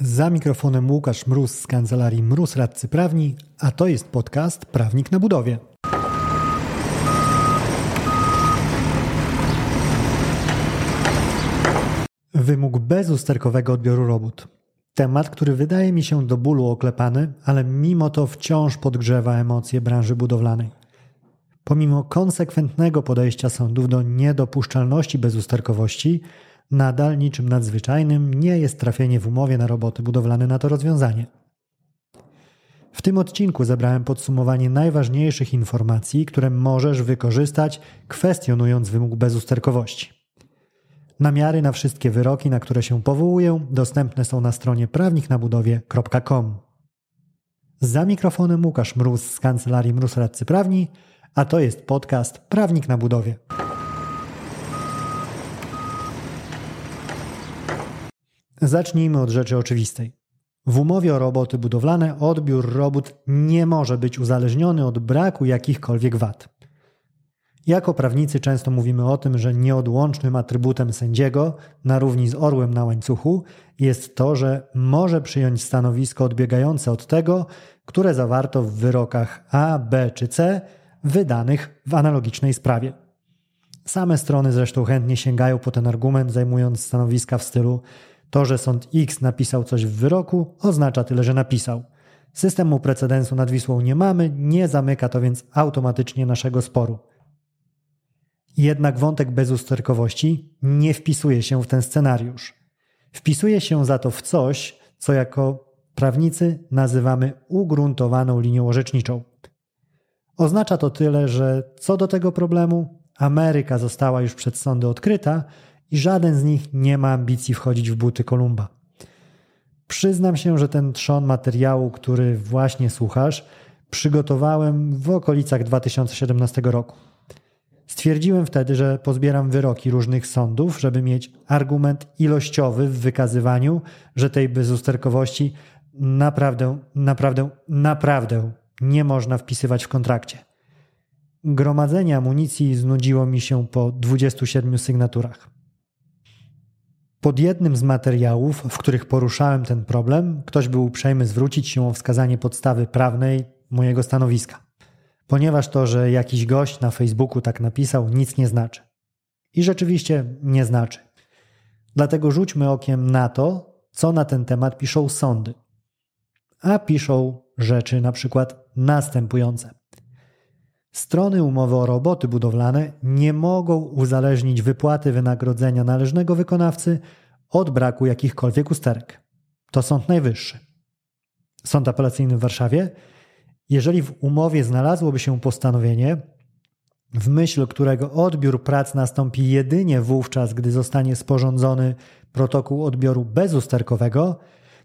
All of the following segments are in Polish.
Za mikrofonem Łukasz Mróz z kancelarii Mróz Radcy Prawni, a to jest podcast Prawnik na budowie. Wymóg bezusterkowego odbioru robót. Temat, który wydaje mi się do bólu oklepany, ale mimo to wciąż podgrzewa emocje branży budowlanej. Pomimo konsekwentnego podejścia sądów do niedopuszczalności bezusterkowości, nadal niczym nadzwyczajnym nie jest trafienie w umowie na roboty budowlane na to rozwiązanie. W tym odcinku zebrałem podsumowanie najważniejszych informacji, które możesz wykorzystać, kwestionując wymóg bezusterkowości. Namiary na wszystkie wyroki, na które się powołuję, dostępne są na stronie prawniknabudowie.com. Za mikrofonem Łukasz Mróz z kancelarii Mróz Radcy Prawni, a to jest podcast Prawnik na budowie. Zacznijmy od rzeczy oczywistej. W umowie o roboty budowlane odbiór robót nie może być uzależniony od braku jakichkolwiek wad. Jako prawnicy często mówimy o tym, że nieodłącznym atrybutem sędziego, na równi z orłem na łańcuchu, jest to, że może przyjąć stanowisko odbiegające od tego, które zawarto w wyrokach A, B czy C wydanych w analogicznej sprawie. Same strony zresztą chętnie sięgają po ten argument, zajmując stanowiska w stylu to, że sąd X napisał coś w wyroku, oznacza tyle, że napisał. Systemu precedensu nad Wisłą nie mamy, nie zamyka to więc automatycznie naszego sporu. Jednak wątek bezusterkowości nie wpisuje się w ten scenariusz. Wpisuje się za to w coś, co jako prawnicy nazywamy ugruntowaną linią orzeczniczą. Oznacza to tyle, że co do tego problemu, Ameryka została już przed sądy odkryta i żaden z nich nie ma ambicji wchodzić w buty Kolumba. Przyznam się, że ten trzon materiału, który właśnie słuchasz, przygotowałem w okolicach 2017 roku. Stwierdziłem wtedy, że pozbieram wyroki różnych sądów, żeby mieć argument ilościowy w wykazywaniu, że tej bezusterkowości naprawdę, naprawdę, naprawdę nie można wpisywać w kontrakcie. Gromadzenie amunicji znudziło mi się po 27 sygnaturach. Pod jednym z materiałów, w których poruszałem ten problem, ktoś był uprzejmy zwrócić się o wskazanie podstawy prawnej mojego stanowiska ponieważ to, że jakiś gość na Facebooku tak napisał, nic nie znaczy. I rzeczywiście nie znaczy. Dlatego rzućmy okiem na to, co na ten temat piszą sądy. A piszą rzeczy na przykład następujące. Strony umowy o roboty budowlane nie mogą uzależnić wypłaty wynagrodzenia należnego wykonawcy od braku jakichkolwiek usterek. To Sąd Najwyższy. Sąd Apelacyjny w Warszawie jeżeli w umowie znalazłoby się postanowienie, w myśl którego odbiór prac nastąpi jedynie wówczas, gdy zostanie sporządzony protokół odbioru bezusterkowego,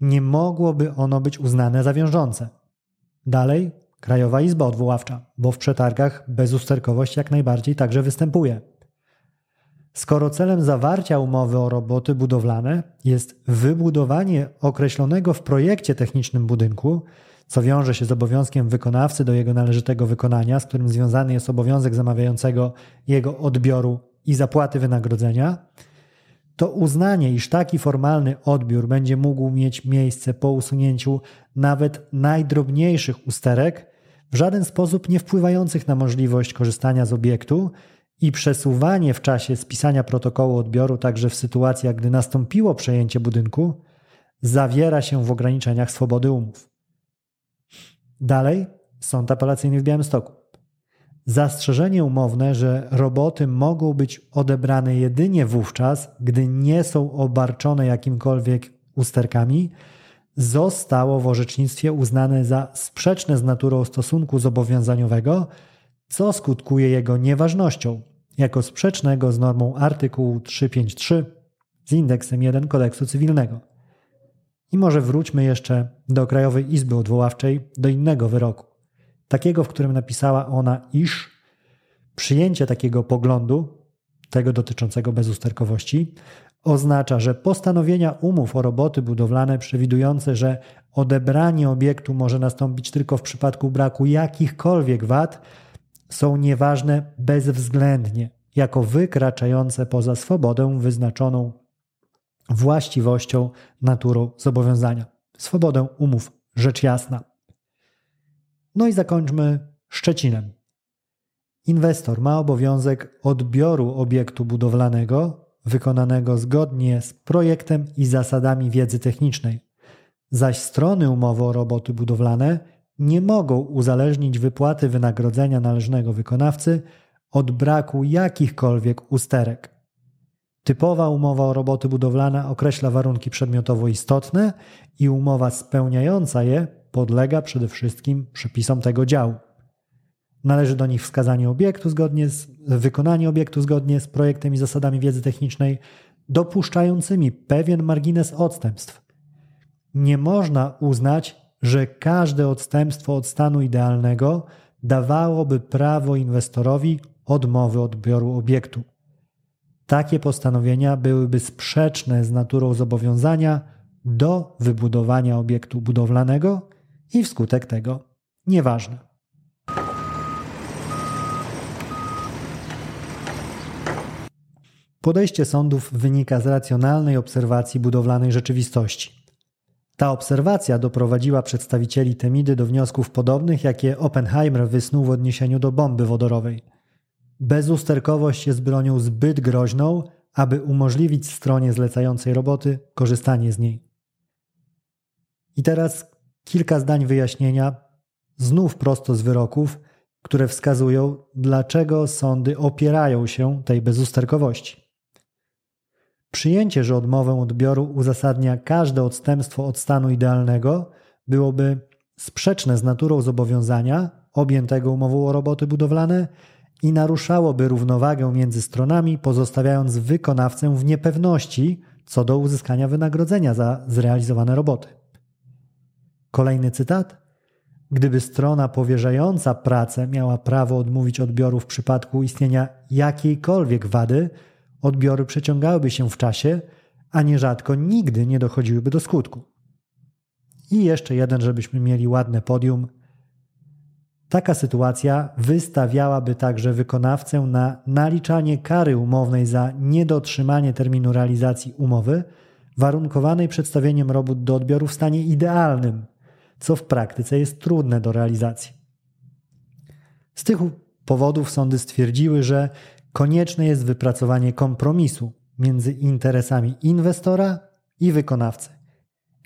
nie mogłoby ono być uznane za wiążące. Dalej, Krajowa Izba Odwoławcza, bo w przetargach bezusterkowość jak najbardziej także występuje. Skoro celem zawarcia umowy o roboty budowlane jest wybudowanie określonego w projekcie technicznym budynku, co wiąże się z obowiązkiem wykonawcy do jego należytego wykonania, z którym związany jest obowiązek zamawiającego jego odbioru i zapłaty wynagrodzenia, to uznanie, iż taki formalny odbiór będzie mógł mieć miejsce po usunięciu nawet najdrobniejszych usterek, w żaden sposób nie wpływających na możliwość korzystania z obiektu i przesuwanie w czasie spisania protokołu odbioru także w sytuacjach, gdy nastąpiło przejęcie budynku, zawiera się w ograniczeniach swobody umów. Dalej, sąd apelacyjny w Białymstoku. Zastrzeżenie umowne, że roboty mogą być odebrane jedynie wówczas, gdy nie są obarczone jakimkolwiek usterkami, zostało w orzecznictwie uznane za sprzeczne z naturą stosunku zobowiązaniowego, co skutkuje jego nieważnością, jako sprzecznego z normą artykułu 353 z indeksem 1 kodeksu cywilnego. I może wróćmy jeszcze do Krajowej Izby Odwoławczej, do innego wyroku. Takiego, w którym napisała ona, iż przyjęcie takiego poglądu, tego dotyczącego bezusterkowości, oznacza, że postanowienia umów o roboty budowlane przewidujące, że odebranie obiektu może nastąpić tylko w przypadku braku jakichkolwiek wad, są nieważne bezwzględnie, jako wykraczające poza swobodę wyznaczoną właściwością, naturą zobowiązania. Swobodę umów, rzecz jasna. No i zakończmy Szczecinem. Inwestor ma obowiązek odbioru obiektu budowlanego wykonanego zgodnie z projektem i zasadami wiedzy technicznej, zaś strony umowy o roboty budowlane nie mogą uzależnić wypłaty wynagrodzenia należnego wykonawcy od braku jakichkolwiek usterek. Typowa umowa o roboty budowlane określa warunki przedmiotowo istotne i umowa spełniająca je podlega przede wszystkim przepisom tego działu. Należy do nich wskazanie obiektu zgodnie z wykonanie obiektu zgodnie z projektem i zasadami wiedzy technicznej, dopuszczającymi pewien margines odstępstw. Nie można uznać, że każde odstępstwo od stanu idealnego dawałoby prawo inwestorowi odmowy odbioru obiektu. Takie postanowienia byłyby sprzeczne z naturą zobowiązania do wybudowania obiektu budowlanego i wskutek tego nieważne. Podejście sądów wynika z racjonalnej obserwacji budowlanej rzeczywistości. Ta obserwacja doprowadziła przedstawicieli Temidy do wniosków podobnych, jakie Oppenheimer wysnuł w odniesieniu do bomby wodorowej. Bezusterkowość jest bronią zbyt groźną, aby umożliwić stronie zlecającej roboty korzystanie z niej. I teraz kilka zdań wyjaśnienia, znów prosto z wyroków, które wskazują, dlaczego sądy opierają się tej bezusterkowości. Przyjęcie, że odmowę odbioru uzasadnia każde odstępstwo od stanu idealnego, byłoby sprzeczne z naturą zobowiązania objętego umową o roboty budowlane i naruszałoby równowagę między stronami, pozostawiając wykonawcę w niepewności co do uzyskania wynagrodzenia za zrealizowane roboty. Kolejny cytat. Gdyby strona powierzająca pracę miała prawo odmówić odbioru w przypadku istnienia jakiejkolwiek wady, odbiory przeciągałyby się w czasie, a nierzadko nigdy nie dochodziłyby do skutku. I jeszcze jeden, żebyśmy mieli ładne podium. Taka sytuacja wystawiałaby także wykonawcę na naliczanie kary umownej za niedotrzymanie terminu realizacji umowy, warunkowanej przedstawieniem robót do odbioru w stanie idealnym, co w praktyce jest trudne do realizacji. Z tych powodów sądy stwierdziły, że konieczne jest wypracowanie kompromisu między interesami inwestora i wykonawcy.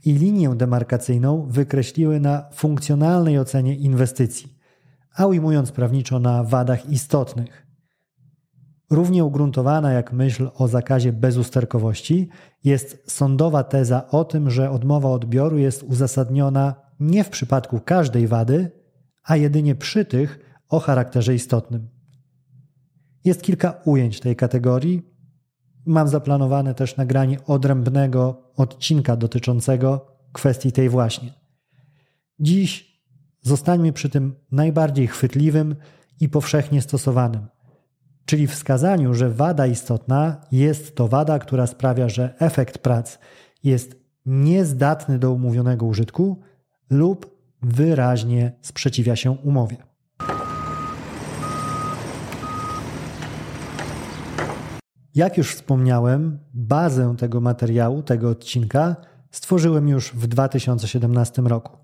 I linię demarkacyjną wykreśliły na funkcjonalnej ocenie inwestycji, a ujmując prawniczo na wadach istotnych. Równie ugruntowana jak myśl o zakazie bezusterkowości jest sądowa teza o tym, że odmowa odbioru jest uzasadniona nie w przypadku każdej wady, a jedynie przy tych o charakterze istotnym. Jest kilka ujęć tej kategorii. Mam zaplanowane też nagranie odrębnego odcinka dotyczącego kwestii tej właśnie. Dziś zostańmy przy tym najbardziej chwytliwym i powszechnie stosowanym, czyli wskazaniu, że wada istotna jest to wada, która sprawia, że efekt prac jest niezdatny do umówionego użytku lub wyraźnie sprzeciwia się umowie. Jak już wspomniałem, bazę tego materiału, tego odcinka stworzyłem już w 2017 roku.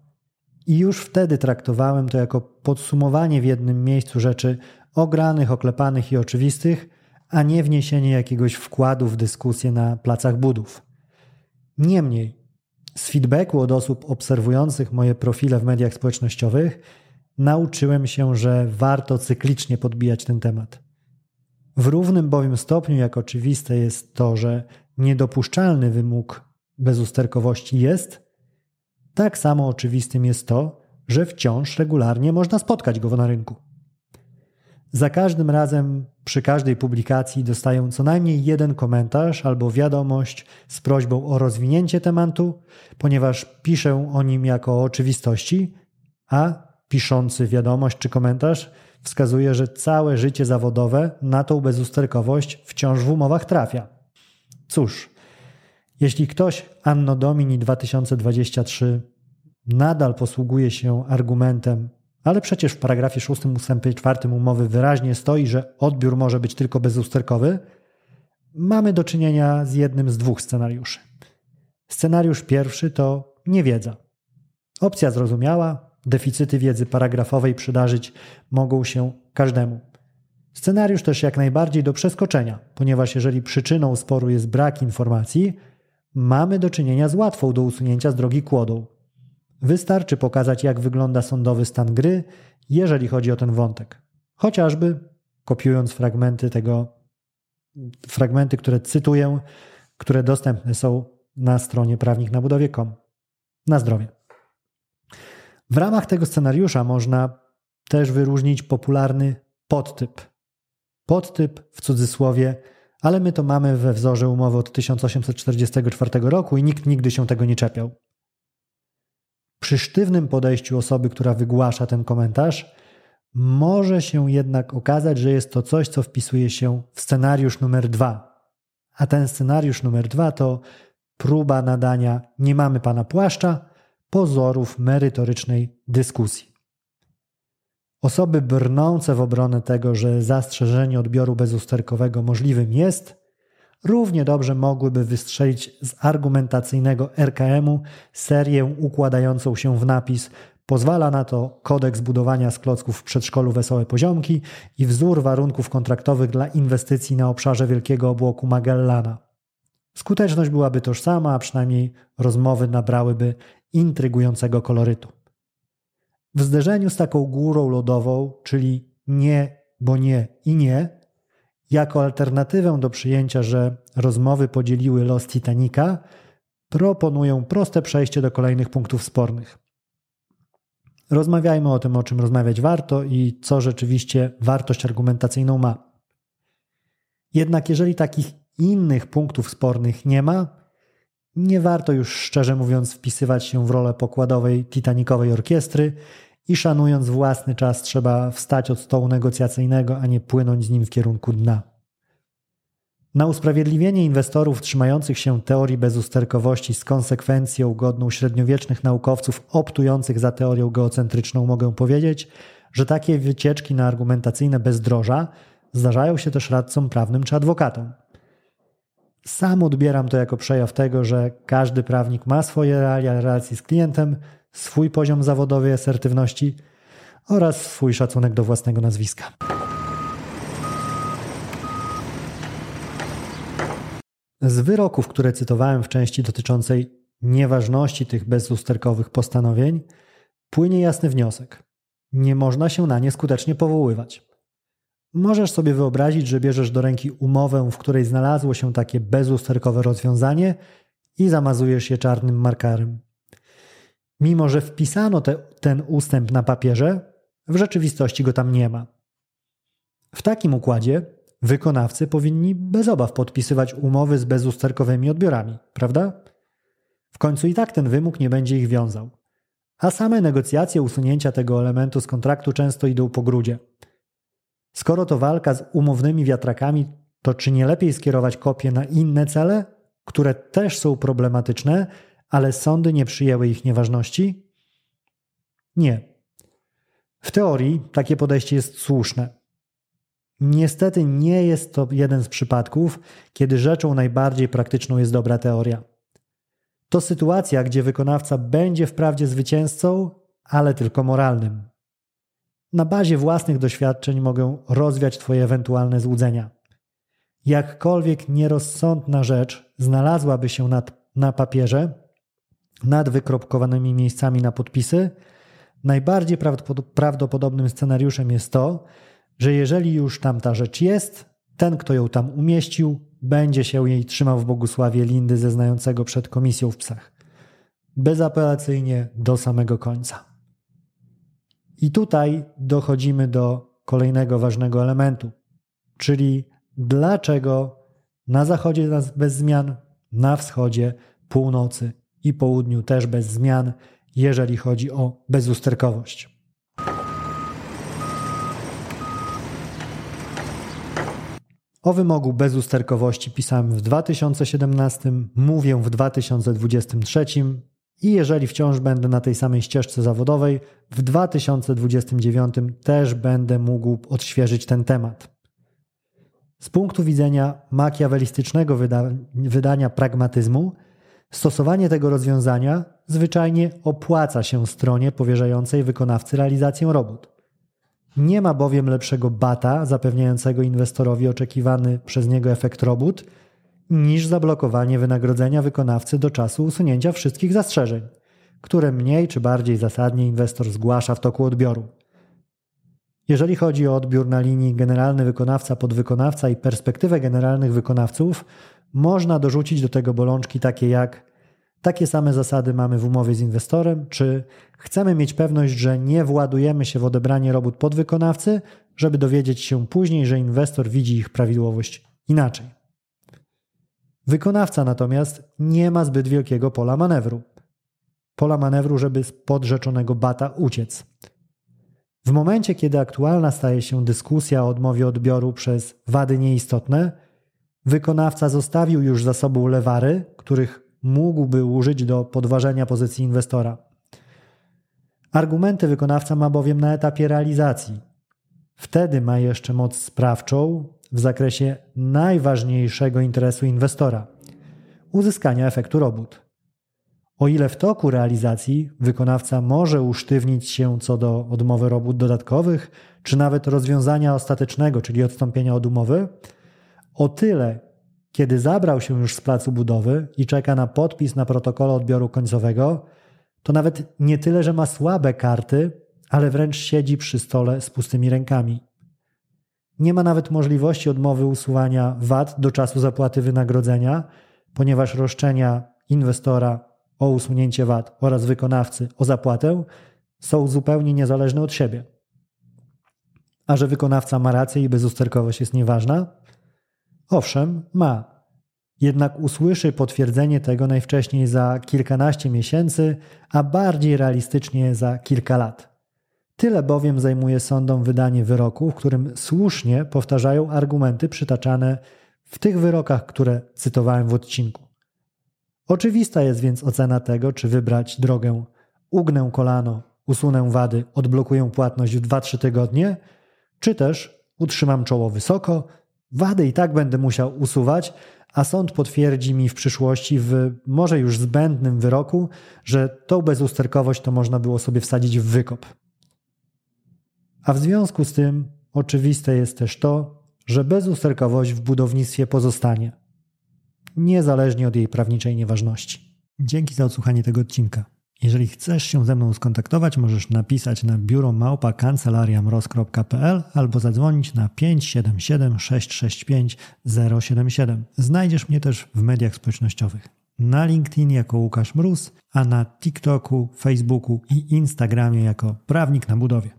I już wtedy traktowałem to jako podsumowanie w jednym miejscu rzeczy ogranych, oklepanych i oczywistych, a nie wniesienie jakiegoś wkładu w dyskusję na placach budów. Niemniej, z feedbacku od osób obserwujących moje profile w mediach społecznościowych, nauczyłem się, że warto cyklicznie podbijać ten temat. W równym bowiem stopniu jak oczywiste jest to, że niedopuszczalny wymóg bezusterkowości jest, tak samo oczywistym jest to, że wciąż regularnie można spotkać go na rynku. Za każdym razem, przy każdej publikacji dostaję co najmniej jeden komentarz albo wiadomość z prośbą o rozwinięcie tematu, ponieważ piszę o nim jako o oczywistości, a piszący wiadomość czy komentarz wskazuje, że całe życie zawodowe na tą bezusterkowość wciąż w umowach trafia. Cóż, jeśli ktoś Anno Domini 2023 nadal posługuje się argumentem, ale przecież w paragrafie 6 ustępie 4 umowy wyraźnie stoi, że odbiór może być tylko bezusterkowy, mamy do czynienia z jednym z dwóch scenariuszy. Scenariusz pierwszy to niewiedza. Opcja zrozumiała, deficyty wiedzy paragrafowej przydarzyć mogą się każdemu. Scenariusz też jak najbardziej do przeskoczenia, ponieważ jeżeli przyczyną sporu jest brak informacji, mamy do czynienia z łatwą do usunięcia z drogi kłodą. Wystarczy pokazać, jak wygląda sądowy stan gry, jeżeli chodzi o ten wątek. Chociażby kopiując fragmenty tego, fragmenty, które cytuję, które dostępne są na stronie prawnik na budowie.com. Na zdrowie. W ramach tego scenariusza można też wyróżnić popularny podtyp. Podtyp w cudzysłowie, ale my to mamy we wzorze umowy od 1844 roku i nikt nigdy się tego nie czepiał. Przy sztywnym podejściu osoby, która wygłasza ten komentarz, może się jednak okazać, że jest to coś, co wpisuje się w scenariusz numer dwa. A ten scenariusz numer dwa to próba nadania nie mamy pana płaszcza pozorów merytorycznej dyskusji. Osoby brnące w obronę tego, że zastrzeżenie odbioru bezusterkowego możliwym jest, równie dobrze mogłyby wystrzelić z argumentacyjnego RKM-u serię układającą się w napis Pozwala na to kodeks budowania z klocków w przedszkolu Wesołe Poziomki i wzór warunków kontraktowych dla inwestycji na obszarze Wielkiego Obłoku Magellana. Skuteczność byłaby tożsama, a przynajmniej rozmowy nabrałyby intrygującego kolorytu. W zderzeniu z taką górą lodową, czyli nie, bo nie i nie, jako alternatywę do przyjęcia, że rozmowy podzieliły los Titanica, proponuję proste przejście do kolejnych punktów spornych. Rozmawiajmy o tym, o czym rozmawiać warto i co rzeczywiście wartość argumentacyjną ma. Jednak jeżeli takich innych punktów spornych nie ma, nie warto już szczerze mówiąc wpisywać się w rolę pokładowej Titanicowej orkiestry i szanując własny czas trzeba wstać od stołu negocjacyjnego, a nie płynąć z nim w kierunku dna. Na usprawiedliwienie inwestorów trzymających się teorii bezusterkowości z konsekwencją godną średniowiecznych naukowców optujących za teorią geocentryczną mogę powiedzieć, że takie wycieczki na argumentacyjne bezdroża zdarzają się też radcom prawnym czy adwokatom. Sam odbieram to jako przejaw tego, że każdy prawnik ma swoje realia relacji z klientem, swój poziom zawodowej asertywności oraz swój szacunek do własnego nazwiska. Z wyroków, które cytowałem w części dotyczącej nieważności tych bezusterkowych postanowień, płynie jasny wniosek. Nie można się na nie skutecznie powoływać. Możesz sobie wyobrazić, że bierzesz do ręki umowę, w której znalazło się takie bezusterkowe rozwiązanie i zamazujesz je czarnym markerem. Mimo, że wpisano te, ten ustęp na papierze, w rzeczywistości go tam nie ma. W takim układzie wykonawcy powinni bez obaw podpisywać umowy z bezusterkowymi odbiorami, prawda? W końcu i tak ten wymóg nie będzie ich wiązał. A same negocjacje usunięcia tego elementu z kontraktu często idą po grudzie. Skoro to walka z umownymi wiatrakami, to czy nie lepiej skierować kopię na inne cele, które też są problematyczne, ale sądy nie przyjęły ich nieważności? Nie. W teorii takie podejście jest słuszne. Niestety nie jest to jeden z przypadków, kiedy rzeczą najbardziej praktyczną jest dobra teoria. To sytuacja, gdzie wykonawca będzie wprawdzie zwycięzcą, ale tylko moralnym. Na bazie własnych doświadczeń mogę rozwiać Twoje ewentualne złudzenia. Jakkolwiek nierozsądna rzecz znalazłaby się nad, na papierze, nad wykropkowanymi miejscami na podpisy, najbardziej prawdopodobnym scenariuszem jest to, że jeżeli już tam ta rzecz jest, ten, kto ją tam umieścił, będzie się jej trzymał w błogosławie Lindy zeznającego przed komisją w psach. Bezapelacyjnie do samego końca. I tutaj dochodzimy do kolejnego ważnego elementu, czyli dlaczego na zachodzie bez zmian, na wschodzie, północy i południu też bez zmian, jeżeli chodzi o bezusterkowość. O wymogu bezusterkowości pisałem w 2017, mówię w 2023 i jeżeli wciąż będę na tej samej ścieżce zawodowej, w 2029 też będę mógł odświeżyć ten temat. Z punktu widzenia makiawelistycznego wyda wydania pragmatyzmu, stosowanie tego rozwiązania zwyczajnie opłaca się stronie powierzającej wykonawcy realizację robót. Nie ma bowiem lepszego bata zapewniającego inwestorowi oczekiwany przez niego efekt robót niż zablokowanie wynagrodzenia wykonawcy do czasu usunięcia wszystkich zastrzeżeń, które mniej czy bardziej zasadnie inwestor zgłasza w toku odbioru. Jeżeli chodzi o odbiór na linii generalny wykonawca, podwykonawca i perspektywę generalnych wykonawców, można dorzucić do tego bolączki takie jak takie same zasady mamy w umowie z inwestorem, czy chcemy mieć pewność, że nie władujemy się w odebranie robót podwykonawcy, żeby dowiedzieć się później, że inwestor widzi ich prawidłowość inaczej. Wykonawca natomiast nie ma zbyt wielkiego pola manewru. Pola manewru, żeby z podrzeczonego bata uciec. W momencie, kiedy aktualna staje się dyskusja o odmowie odbioru przez wady nieistotne, wykonawca zostawił już za sobą lewary, których mógłby użyć do podważenia pozycji inwestora. Argumenty wykonawca ma bowiem na etapie realizacji. Wtedy ma jeszcze moc sprawczą w zakresie najważniejszego interesu inwestora uzyskania efektu robót. O ile w toku realizacji wykonawca może usztywnić się co do odmowy robót dodatkowych, czy nawet rozwiązania ostatecznego, czyli odstąpienia od umowy, o tyle, kiedy zabrał się już z placu budowy i czeka na podpis na protokole odbioru końcowego, to nawet nie tyle, że ma słabe karty, ale wręcz siedzi przy stole z pustymi rękami. Nie ma nawet możliwości odmowy usuwania VAT do czasu zapłaty wynagrodzenia, ponieważ roszczenia inwestora o usunięcie VAT oraz wykonawcy o zapłatę są zupełnie niezależne od siebie. A że wykonawca ma rację i bezusterkowość jest nieważna? Owszem, ma. Jednak usłyszy potwierdzenie tego najwcześniej za kilkanaście miesięcy, a bardziej realistycznie za kilka lat. Tyle bowiem zajmuje sądom wydanie wyroku, w którym słusznie powtarzają argumenty przytaczane w tych wyrokach, które cytowałem w odcinku. Oczywista jest więc ocena tego, czy wybrać drogę ugnę kolano, usunę wady, odblokuję płatność w 2-3 tygodnie, czy też utrzymam czoło wysoko, wady i tak będę musiał usuwać, a sąd potwierdzi mi w przyszłości w może już zbędnym wyroku, że tą bezusterkowość to można było sobie wsadzić w wykop. A w związku z tym oczywiste jest też to, że bezusterkowość w budownictwie pozostanie, niezależnie od jej prawniczej nieważności. Dzięki za odsłuchanie tego odcinka. Jeżeli chcesz się ze mną skontaktować, możesz napisać na biuro małpa kancelariamroz.pl albo zadzwonić na 577 665 077. Znajdziesz mnie też w mediach społecznościowych. Na LinkedIn jako Łukasz Mróz, a na TikToku, Facebooku i Instagramie jako Prawnik na Budowie.